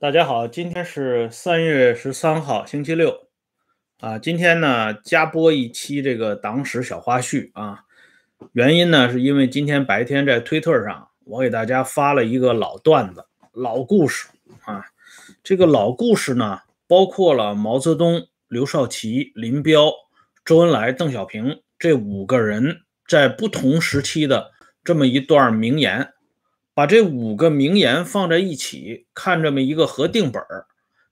大家好，今天是三月十三号，星期六，啊，今天呢加播一期这个党史小花絮啊，原因呢是因为今天白天在推特上，我给大家发了一个老段子、老故事啊，这个老故事呢包括了毛泽东、刘少奇、林彪、周恩来、邓小平这五个人在不同时期的这么一段名言。把这五个名言放在一起看，这么一个合订本儿，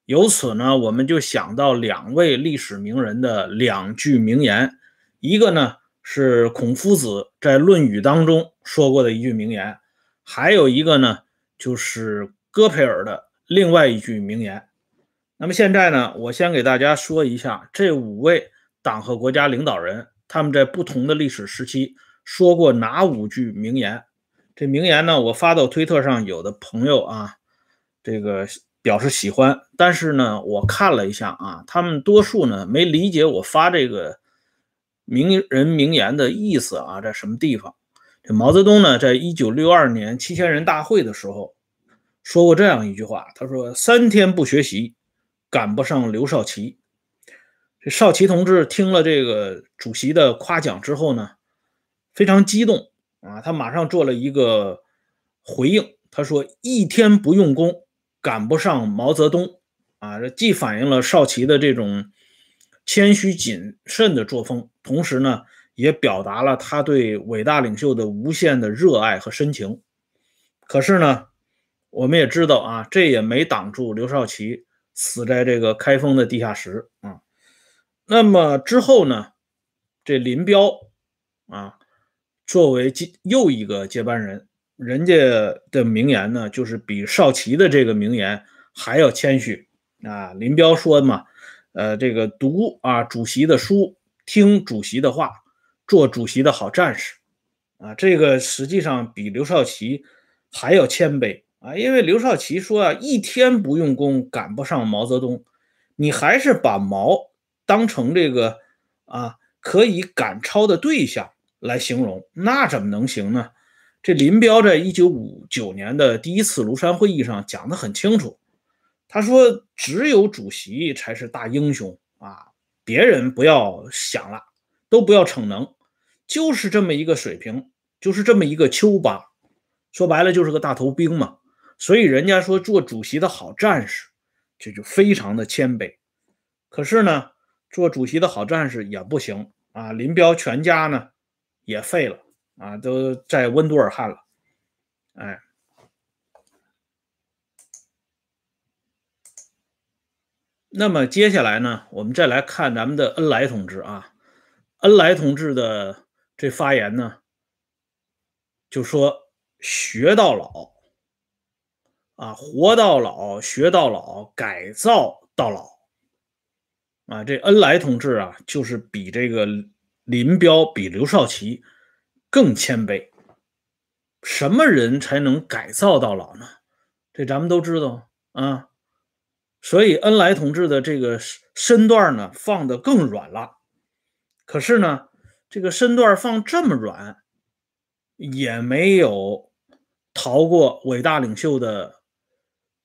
由此呢，我们就想到两位历史名人的两句名言，一个呢是孔夫子在《论语》当中说过的一句名言，还有一个呢就是戈培尔的另外一句名言。那么现在呢，我先给大家说一下这五位党和国家领导人他们在不同的历史时期说过哪五句名言。这名言呢，我发到推特上，有的朋友啊，这个表示喜欢，但是呢，我看了一下啊，他们多数呢没理解我发这个名人名言的意思啊，在什么地方？这毛泽东呢，在一九六二年七千人大会的时候说过这样一句话，他说：“三天不学习，赶不上刘少奇。”这少奇同志听了这个主席的夸奖之后呢，非常激动。啊，他马上做了一个回应，他说：“一天不用功，赶不上毛泽东。”啊，这既反映了少奇的这种谦虚谨慎的作风，同时呢，也表达了他对伟大领袖的无限的热爱和深情。可是呢，我们也知道啊，这也没挡住刘少奇死在这个开封的地下室啊。那么之后呢，这林彪啊。作为接又一个接班人，人家的名言呢，就是比少奇的这个名言还要谦虚啊。林彪说嘛，呃，这个读啊主席的书，听主席的话，做主席的好战士啊。这个实际上比刘少奇还要谦卑啊，因为刘少奇说啊，一天不用功赶不上毛泽东，你还是把毛当成这个啊可以赶超的对象。来形容那怎么能行呢？这林彪在一九五九年的第一次庐山会议上讲得很清楚，他说：“只有主席才是大英雄啊，别人不要想了，都不要逞能，就是这么一个水平，就是这么一个丘巴，说白了就是个大头兵嘛。所以人家说做主席的好战士，这就非常的谦卑。可是呢，做主席的好战士也不行啊。林彪全家呢？”也废了啊，都在温都尔汗了，哎。那么接下来呢，我们再来看咱们的恩来同志啊，恩来同志的这发言呢，就说学到老啊，活到老，学到老，改造到老啊。这恩来同志啊，就是比这个。林彪比刘少奇更谦卑。什么人才能改造到老呢？这咱们都知道啊。所以恩来同志的这个身段呢，放的更软了。可是呢，这个身段放这么软，也没有逃过伟大领袖的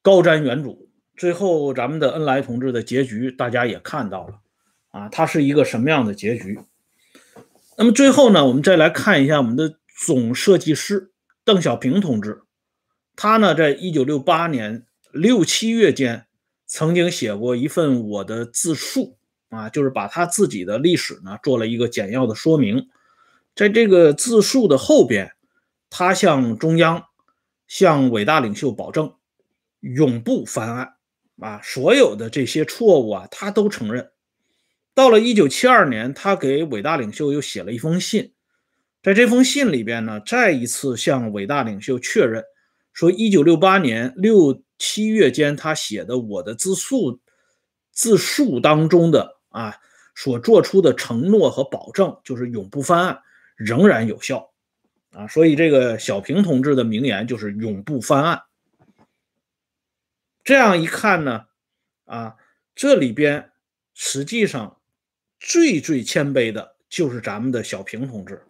高瞻远瞩。最后，咱们的恩来同志的结局，大家也看到了啊，他是一个什么样的结局？那么最后呢，我们再来看一下我们的总设计师邓小平同志，他呢，在一九六八年六七月间，曾经写过一份我的自述啊，就是把他自己的历史呢做了一个简要的说明。在这个自述的后边，他向中央、向伟大领袖保证，永不翻案啊，所有的这些错误啊，他都承认。到了一九七二年，他给伟大领袖又写了一封信，在这封信里边呢，再一次向伟大领袖确认说，一九六八年六七月间他写的我的自述自述当中的啊所做出的承诺和保证，就是永不翻案，仍然有效啊。所以这个小平同志的名言就是永不翻案。这样一看呢，啊，这里边实际上。最最谦卑的就是咱们的小平同志，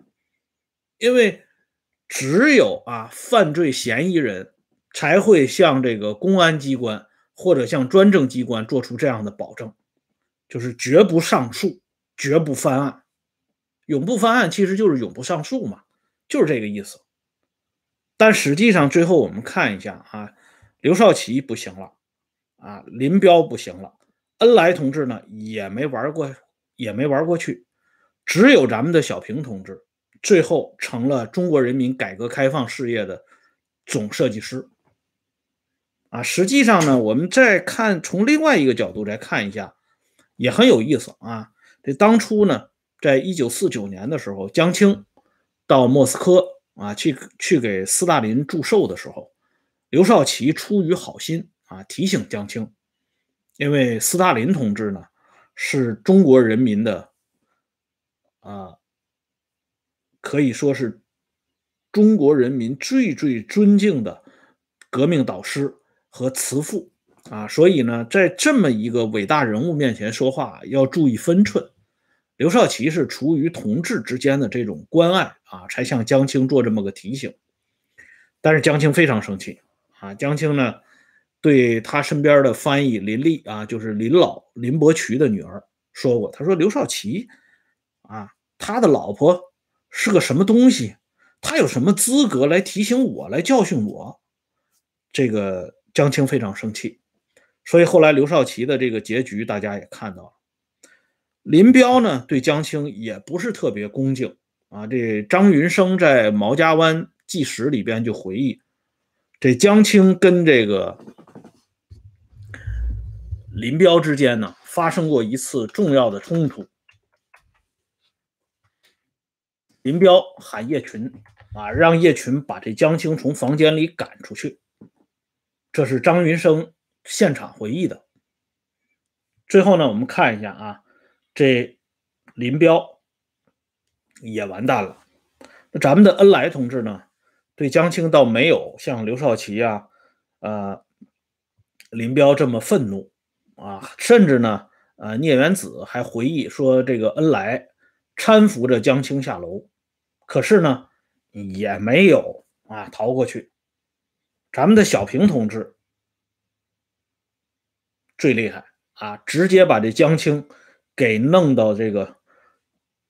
因为只有啊犯罪嫌疑人才会向这个公安机关或者向专政机关做出这样的保证，就是绝不上诉，绝不翻案。永不翻案其实就是永不上诉嘛，就是这个意思。但实际上，最后我们看一下啊，刘少奇不行了，啊，林彪不行了，恩来同志呢也没玩过，也没玩过去，只有咱们的小平同志，最后成了中国人民改革开放事业的总设计师。啊，实际上呢，我们再看从另外一个角度再看一下，也很有意思啊。这当初呢，在一九四九年的时候，江青到莫斯科啊去去给斯大林祝寿的时候，刘少奇出于好心啊提醒江青，因为斯大林同志呢是中国人民的啊，可以说是中国人民最最尊敬的革命导师。和慈父啊，所以呢，在这么一个伟大人物面前说话要注意分寸。刘少奇是出于同志之间的这种关爱啊，才向江青做这么个提醒。但是江青非常生气啊，江青呢对他身边的翻译林立啊，就是林老林伯渠的女儿说过，他说刘少奇啊，他的老婆是个什么东西？他有什么资格来提醒我，来教训我？这个。江青非常生气，所以后来刘少奇的这个结局大家也看到了。林彪呢对江青也不是特别恭敬啊。这张云生在《毛家湾纪实》里边就回忆，这江青跟这个林彪之间呢发生过一次重要的冲突。林彪喊叶群啊，让叶群把这江青从房间里赶出去。这是张云生现场回忆的。最后呢，我们看一下啊，这林彪也完蛋了。那咱们的恩来同志呢，对江青倒没有像刘少奇啊、呃林彪这么愤怒啊，甚至呢，呃聂元子还回忆说，这个恩来搀扶着江青下楼，可是呢，也没有啊逃过去。咱们的小平同志最厉害啊，直接把这江青给弄到这个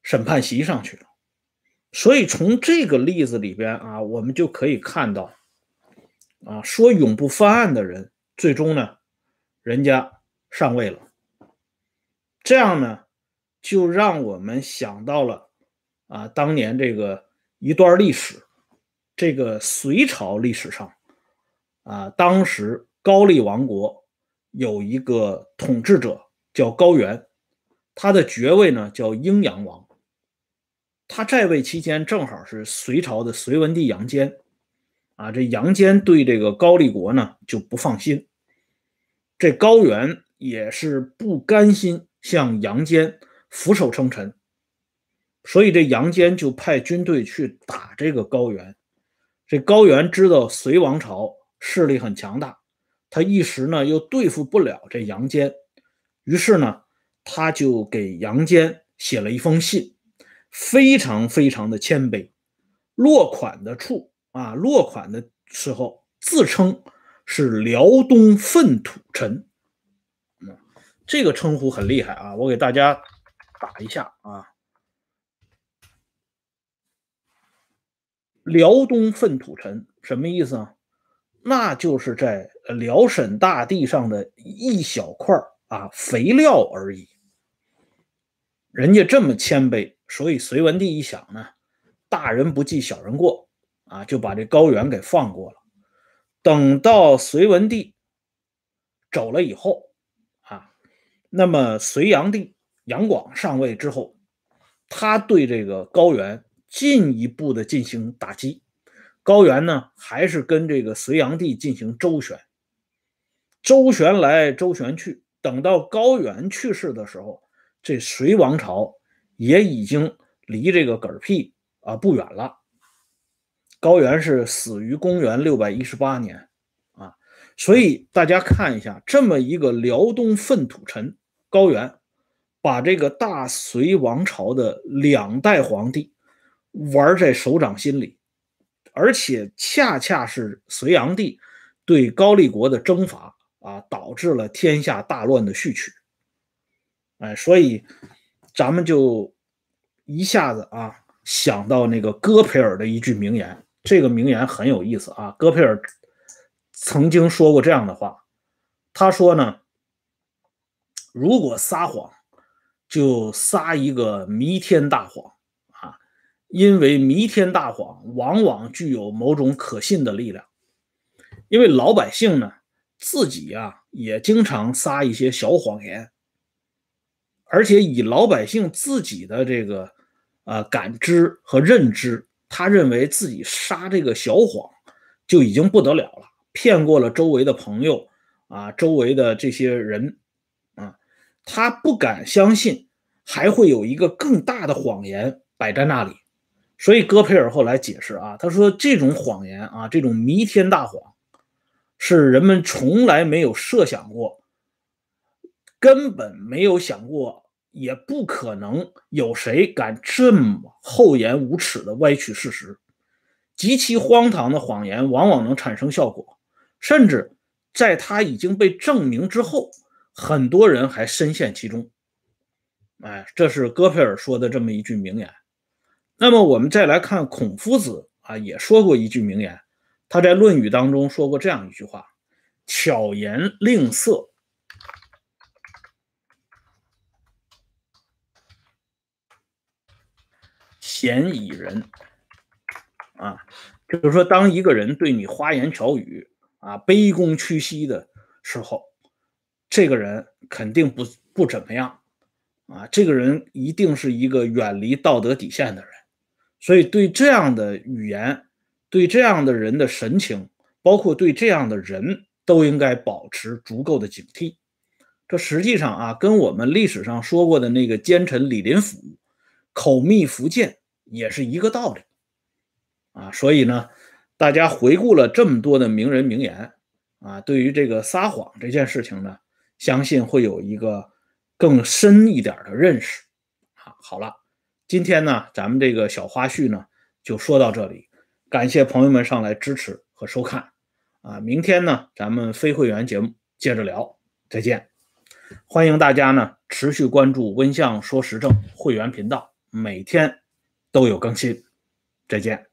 审判席上去了。所以从这个例子里边啊，我们就可以看到，啊，说永不翻案的人，最终呢，人家上位了。这样呢，就让我们想到了啊，当年这个一段历史，这个隋朝历史上。啊，当时高丽王国有一个统治者叫高原，他的爵位呢叫阴阳王。他在位期间正好是隋朝的隋文帝杨坚，啊，这杨坚对这个高丽国呢就不放心，这高原也是不甘心向杨坚俯首称臣，所以这杨坚就派军队去打这个高原。这高原知道隋王朝。势力很强大，他一时呢又对付不了这杨坚，于是呢他就给杨坚写了一封信，非常非常的谦卑，落款的处啊落款的时候自称是辽东粪土臣，这个称呼很厉害啊，我给大家打一下啊，辽东粪土臣什么意思啊？那就是在辽沈大地上的一小块啊肥料而已。人家这么谦卑，所以隋文帝一想呢，大人不计小人过啊，就把这高原给放过了。等到隋文帝走了以后，那么隋炀帝杨广上位之后，他对这个高原进一步的进行打击。高原呢，还是跟这个隋炀帝进行周旋，周旋来周旋去。等到高原去世的时候，这隋王朝也已经离这个嗝屁啊不远了。高原是死于公元六百一十八年啊，所以大家看一下，这么一个辽东粪土臣高原，把这个大隋王朝的两代皇帝玩在手掌心里。而且恰恰是隋炀帝对高丽国的征伐啊，导致了天下大乱的序曲。哎，所以咱们就一下子啊想到那个戈培尔的一句名言，这个名言很有意思啊。戈培尔曾经说过这样的话，他说呢，如果撒谎，就撒一个弥天大谎啊，因为弥天大谎往往具有某种可信的力量，因为老百姓呢自己啊也经常撒一些小谎言。而且以老百姓自己的这个呃感知和认知，他认为自己撒这个小谎就已经不得了了，骗过了周围的朋友啊，周围的这些人，他不敢相信还会有一个更大的谎言摆在那里。所以戈培尔后来解释啊，他说这种谎言啊，这种弥天大谎，是人们从来没有设想过，根本没有想过。也不可能有谁敢这么厚颜无耻的歪曲事实，极其荒唐的谎言往往能产生效果，甚至在他已经被证明之后，很多人还深陷其中。哎，这是戈培尔说的这么一句名言。那么我们再来看孔夫子啊，也说过一句名言，他在《论语》当中说过这样一句话：“巧言令色。”嫌以人啊，就是说，当一个人对你花言巧语啊、卑躬屈膝的时候，这个人肯定不不怎么样啊，这个人一定是一个远离道德底线的人。所以，对这样的语言，对这样的人的神情，包括对这样的人都应该保持足够的警惕。这实际上啊，跟我们历史上说过的那个奸臣李林甫口蜜腹剑。也是一个道理啊，所以呢，大家回顾了这么多的名人名言啊，对于这个撒谎这件事情呢，相信会有一个更深一点的认识啊。好了，今天呢，咱们这个小花絮呢就说到这里，感谢朋友们上来支持和收看啊。明天呢，咱们非会员节目接着聊，再见。欢迎大家呢持续关注温相说时政会员频道，每天。都有更新，再见。